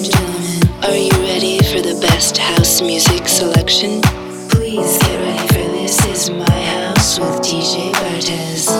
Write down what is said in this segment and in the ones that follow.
are you ready for the best house music selection? Please get ready for This Is My House with DJ Bartez.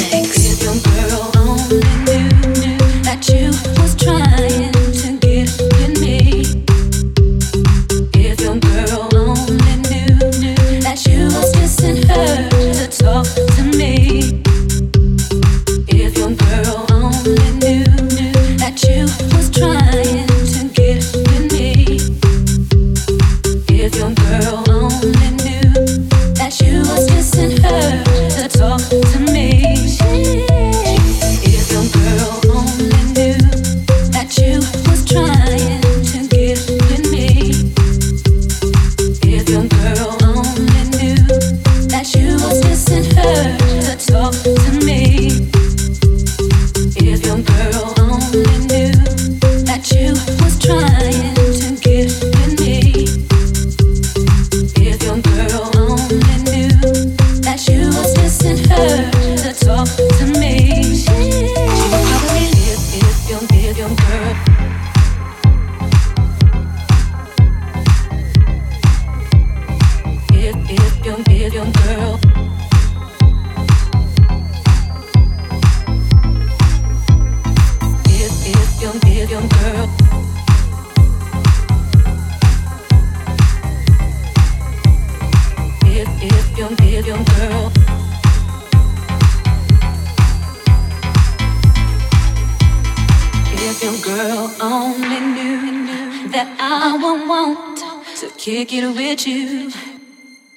kick it with you.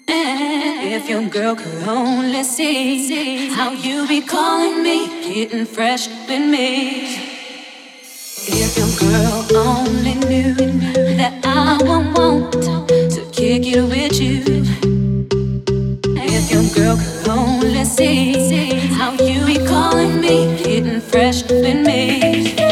If your girl could only see how you be calling me, getting fresh with me. If your girl only knew that I won't want to kick it with you your girl could only see how you be calling me, getting fresh with me.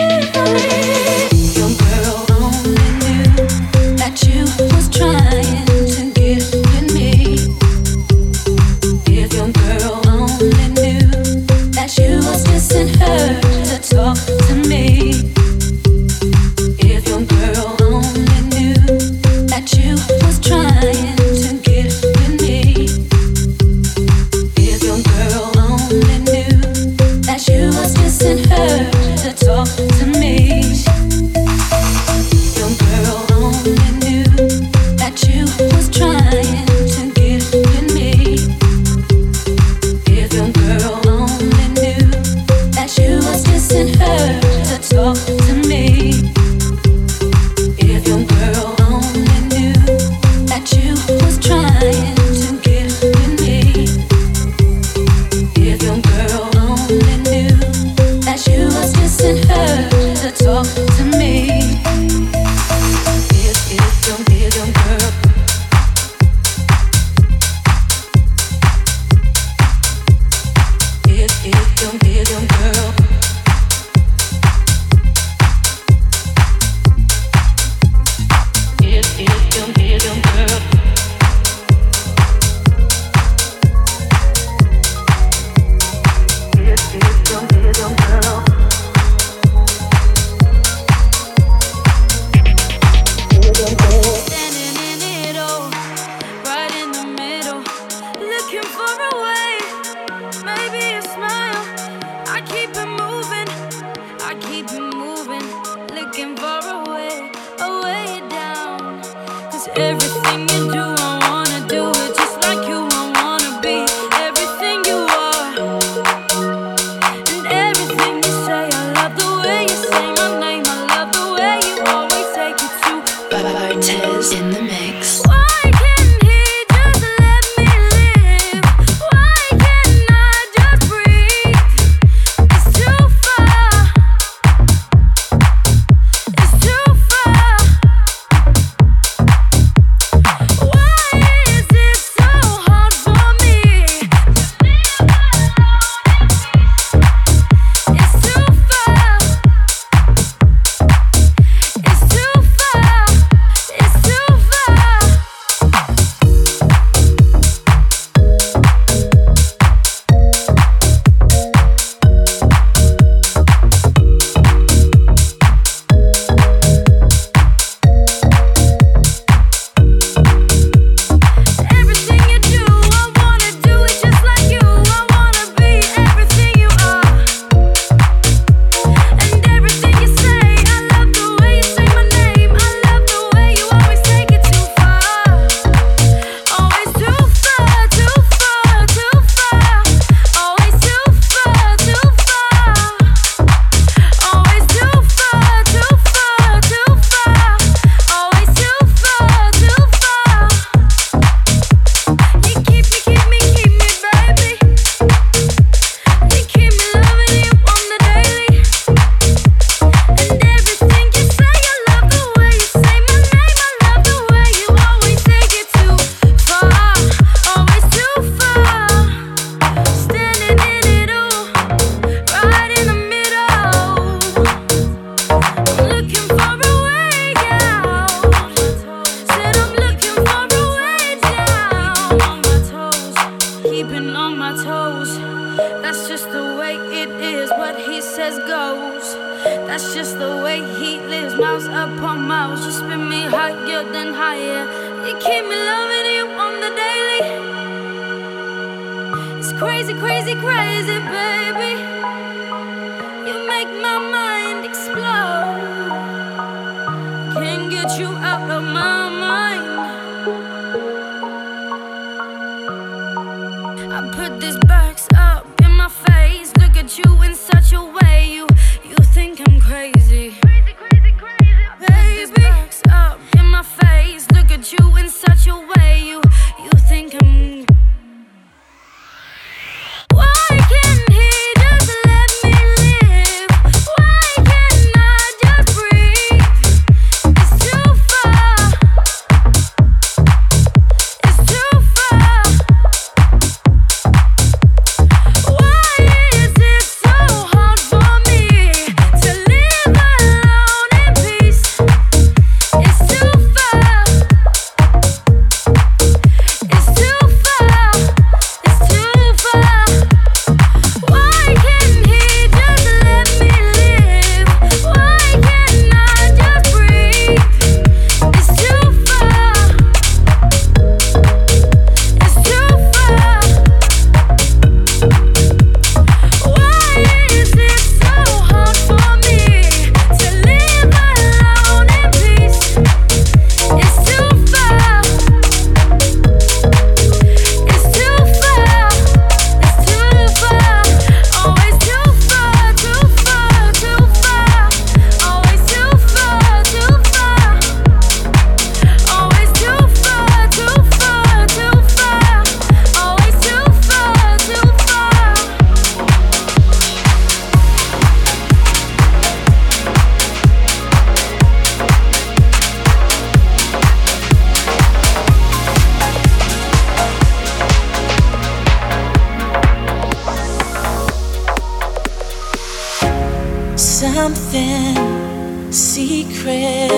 something secret.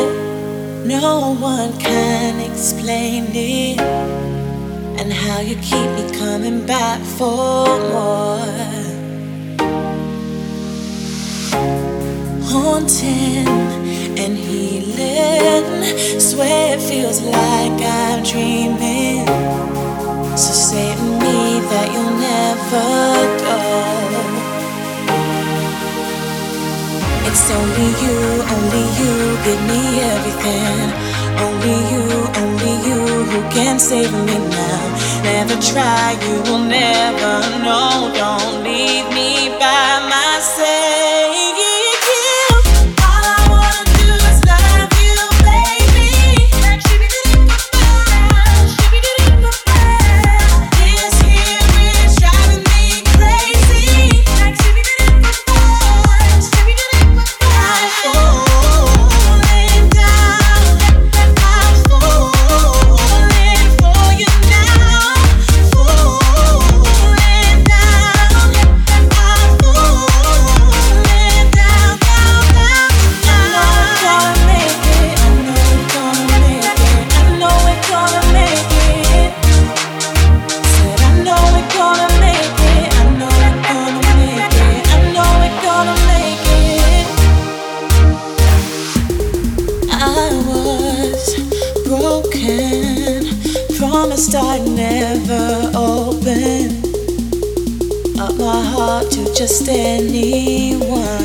No one can explain it. And how you keep me coming back for more. Haunting and healing. Swear it feels like I'm dreaming. So say to me that you'll never go. It's only you, only you, give me everything. Only you, only you, who can save me now. Never try, you will never know. Don't leave me by myself. I'd never open up my heart to just anyone.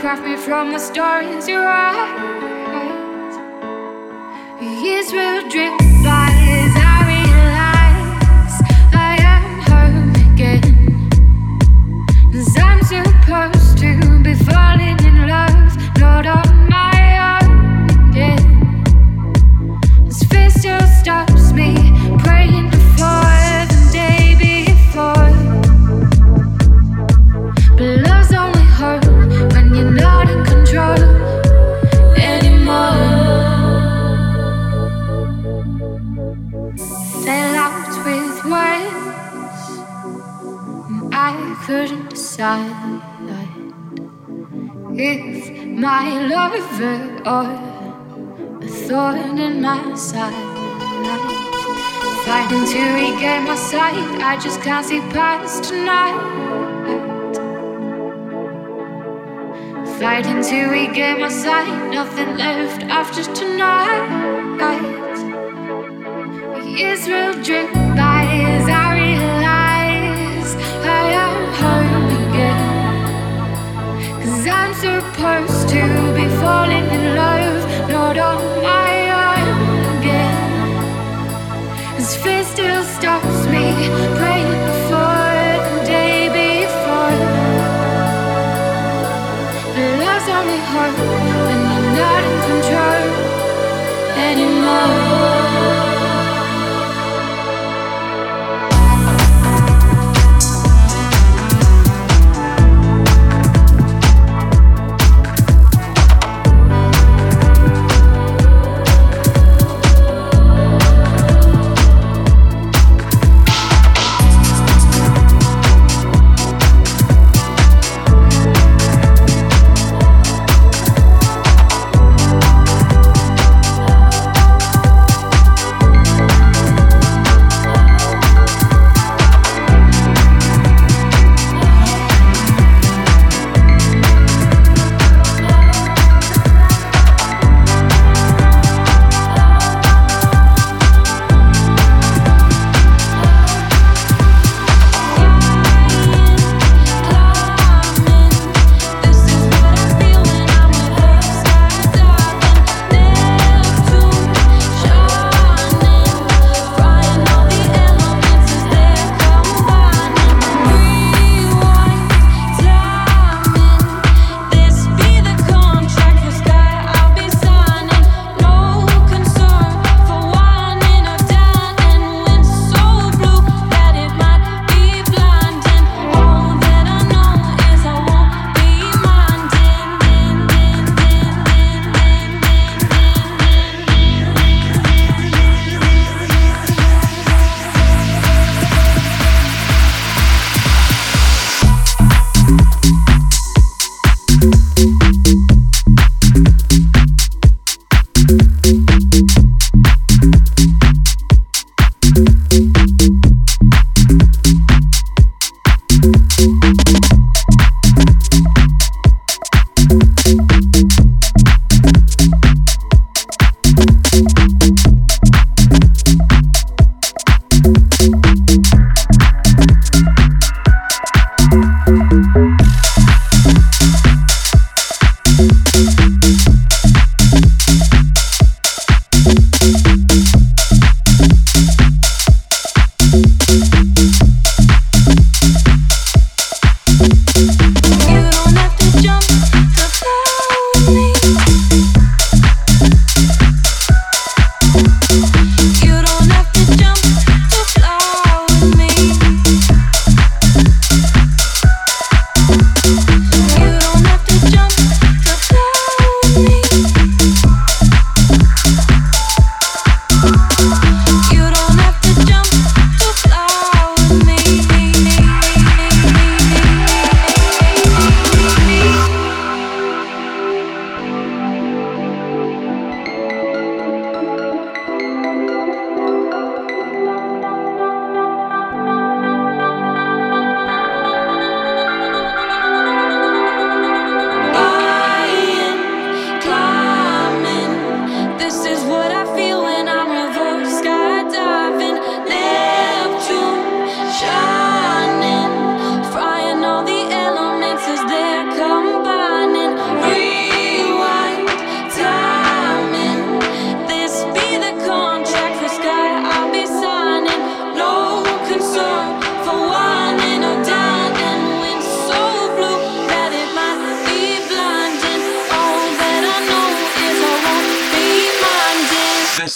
Craft me from the stories you write. Years will drift by as I realize I am home again. Cause I'm supposed to be falling in love, not on my own again. This fear still stops couldn't decide if my lover or a thorn in my side. Fighting to regain my sight, I just can't see past tonight. Fighting to regain my sight, nothing left after tonight. Will drip by supposed to be falling in love, not on my own again. This fear still stops me praying for the day before. But love's only hope when you're not in control anymore.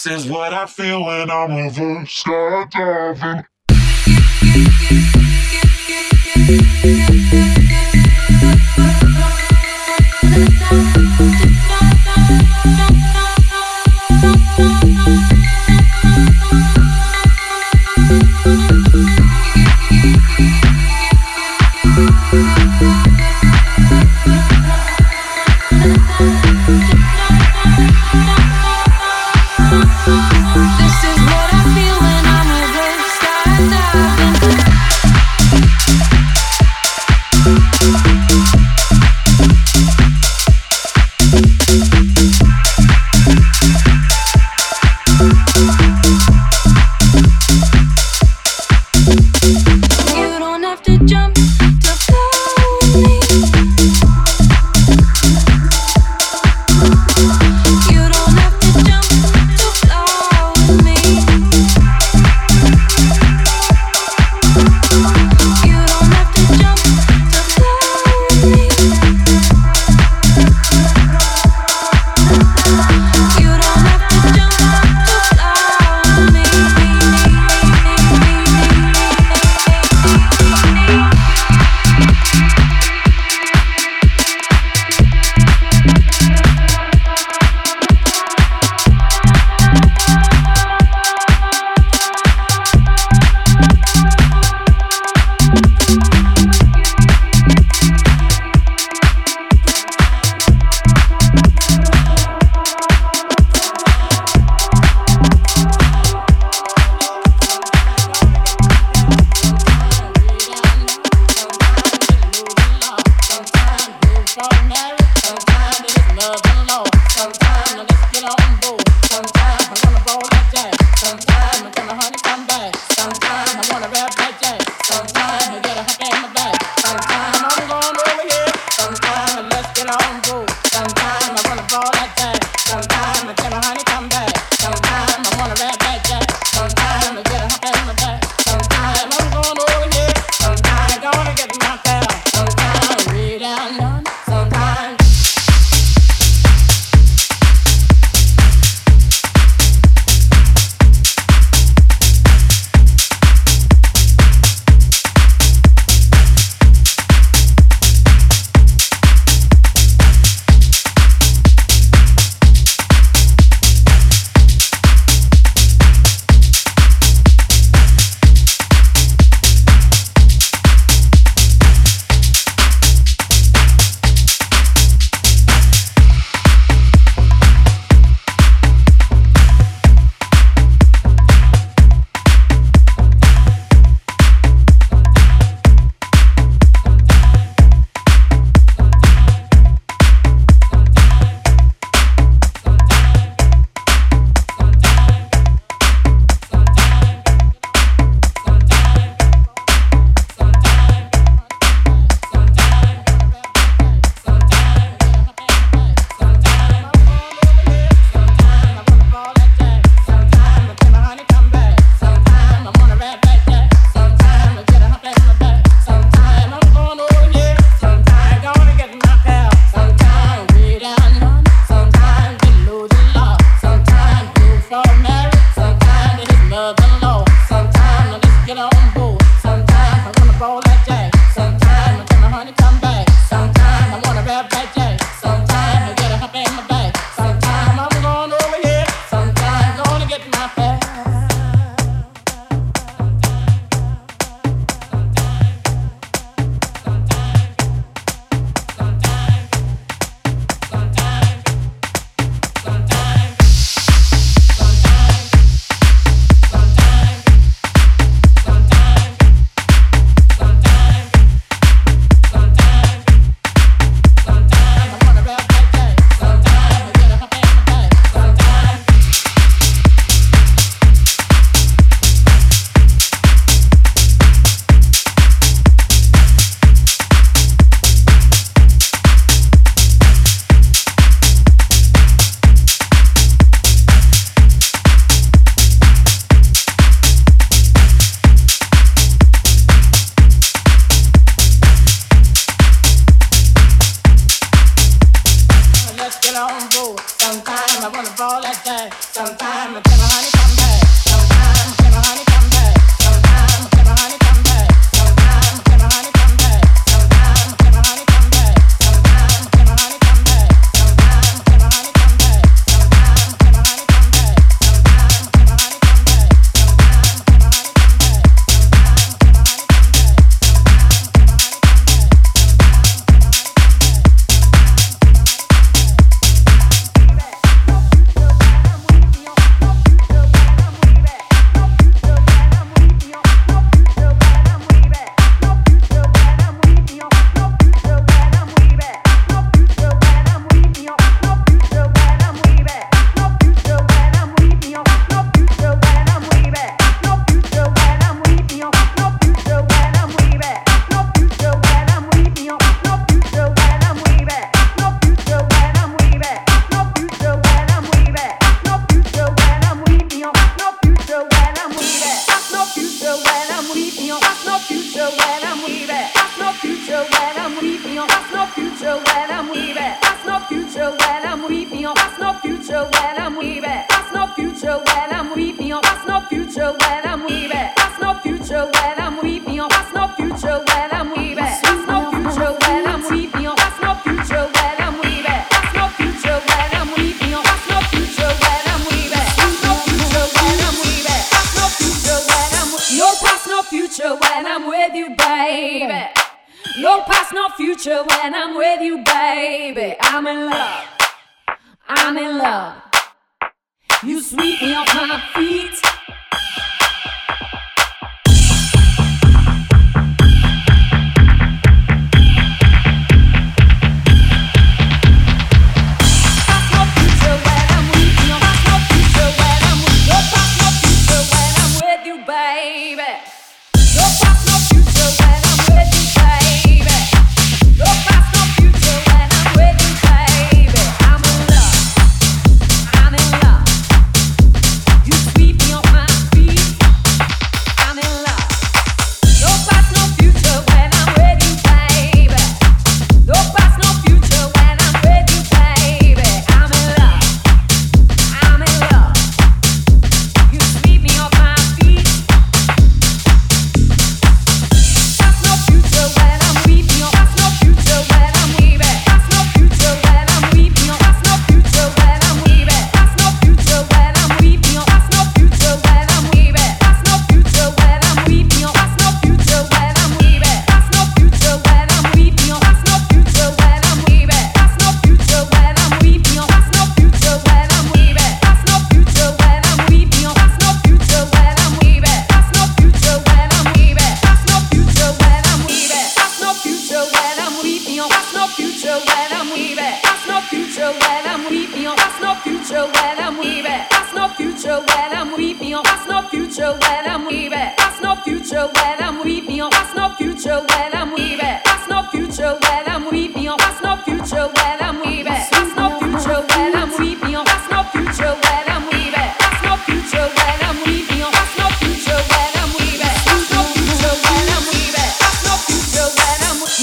This is what I feel when I'm reverse skydiving. me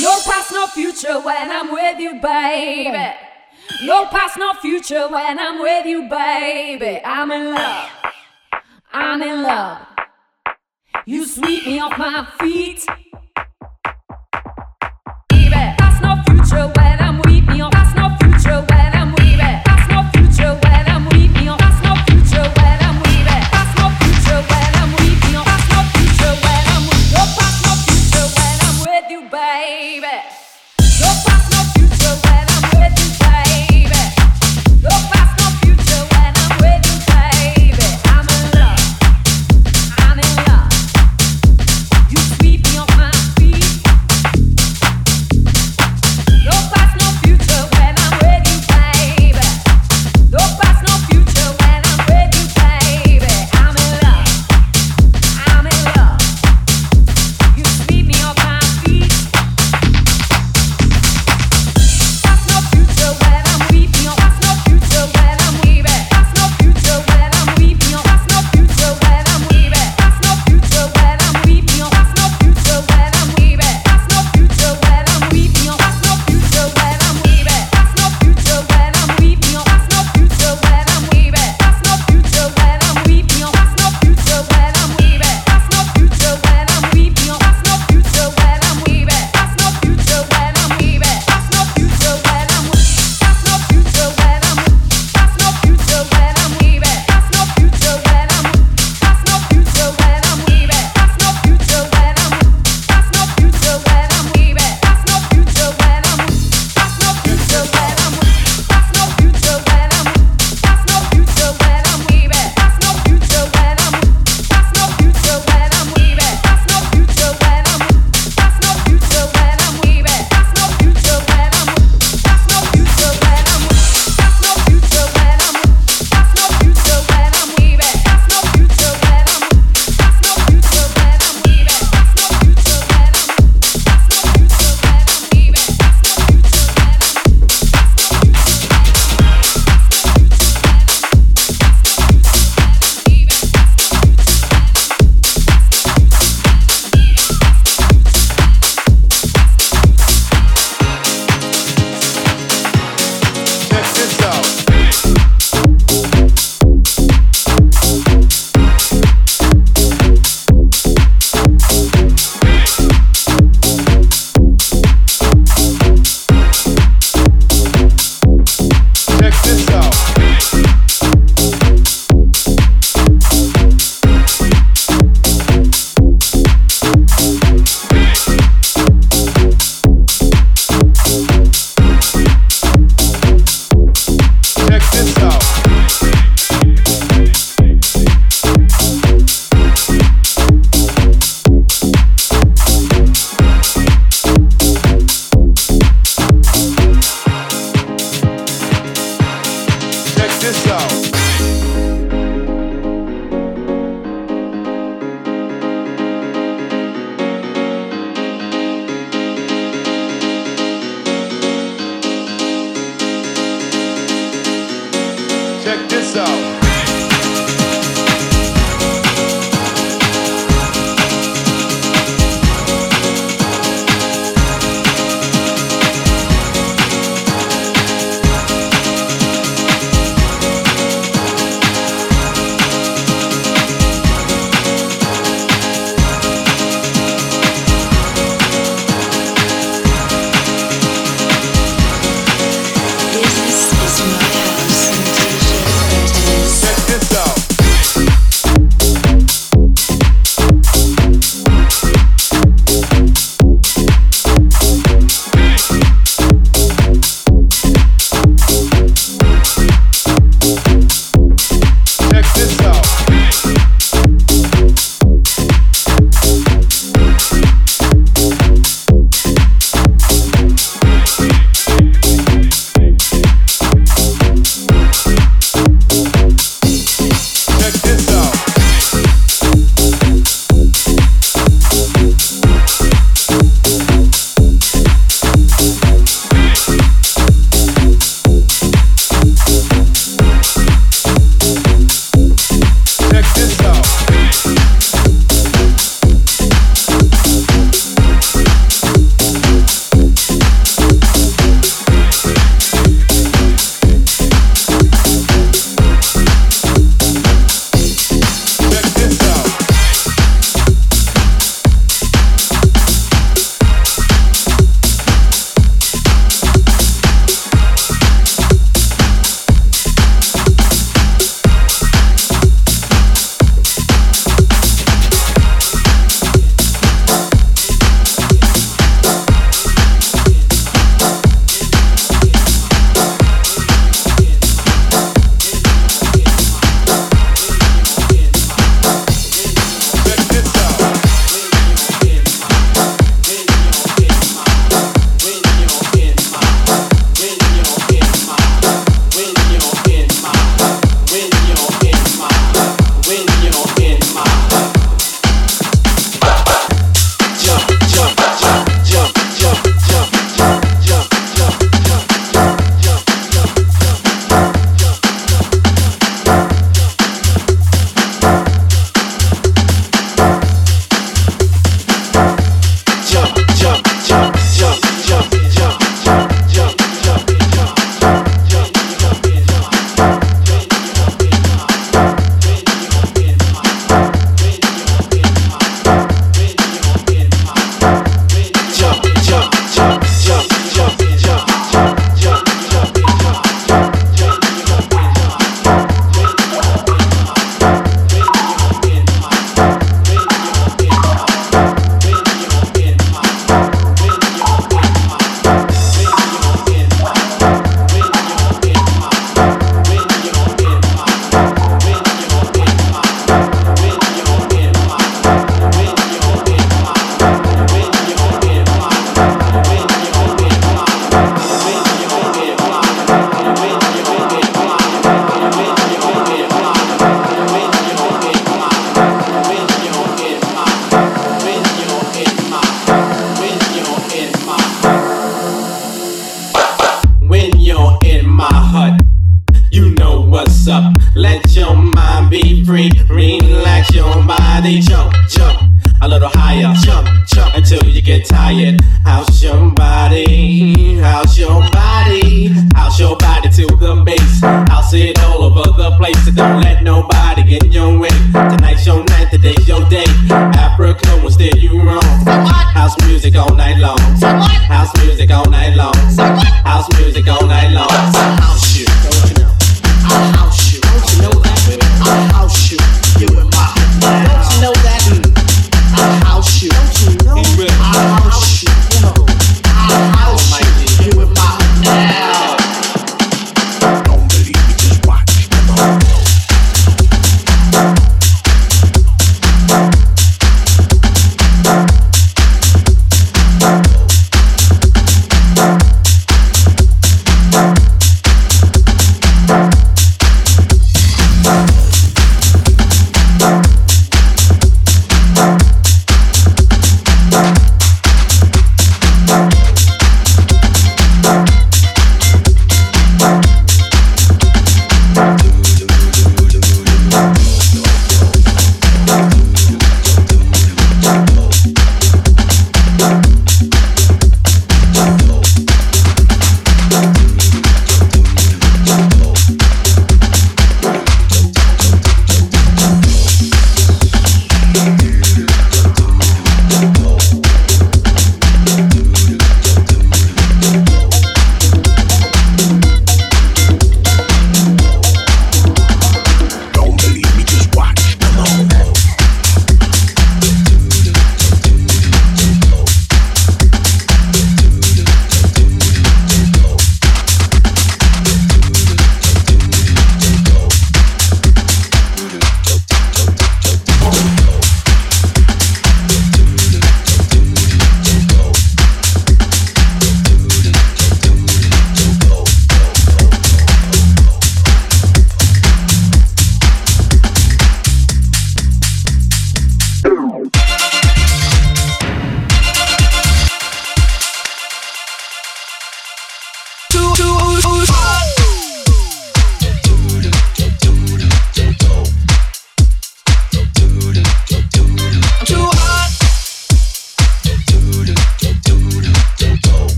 No past, no future when I'm with you, baby. No past, no future when I'm with you, baby. I'm in love. I'm in love sweep me off my feet. go.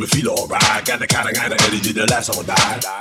make me feel alright. Got the kind of kind of energy that lasts all night.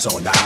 zona.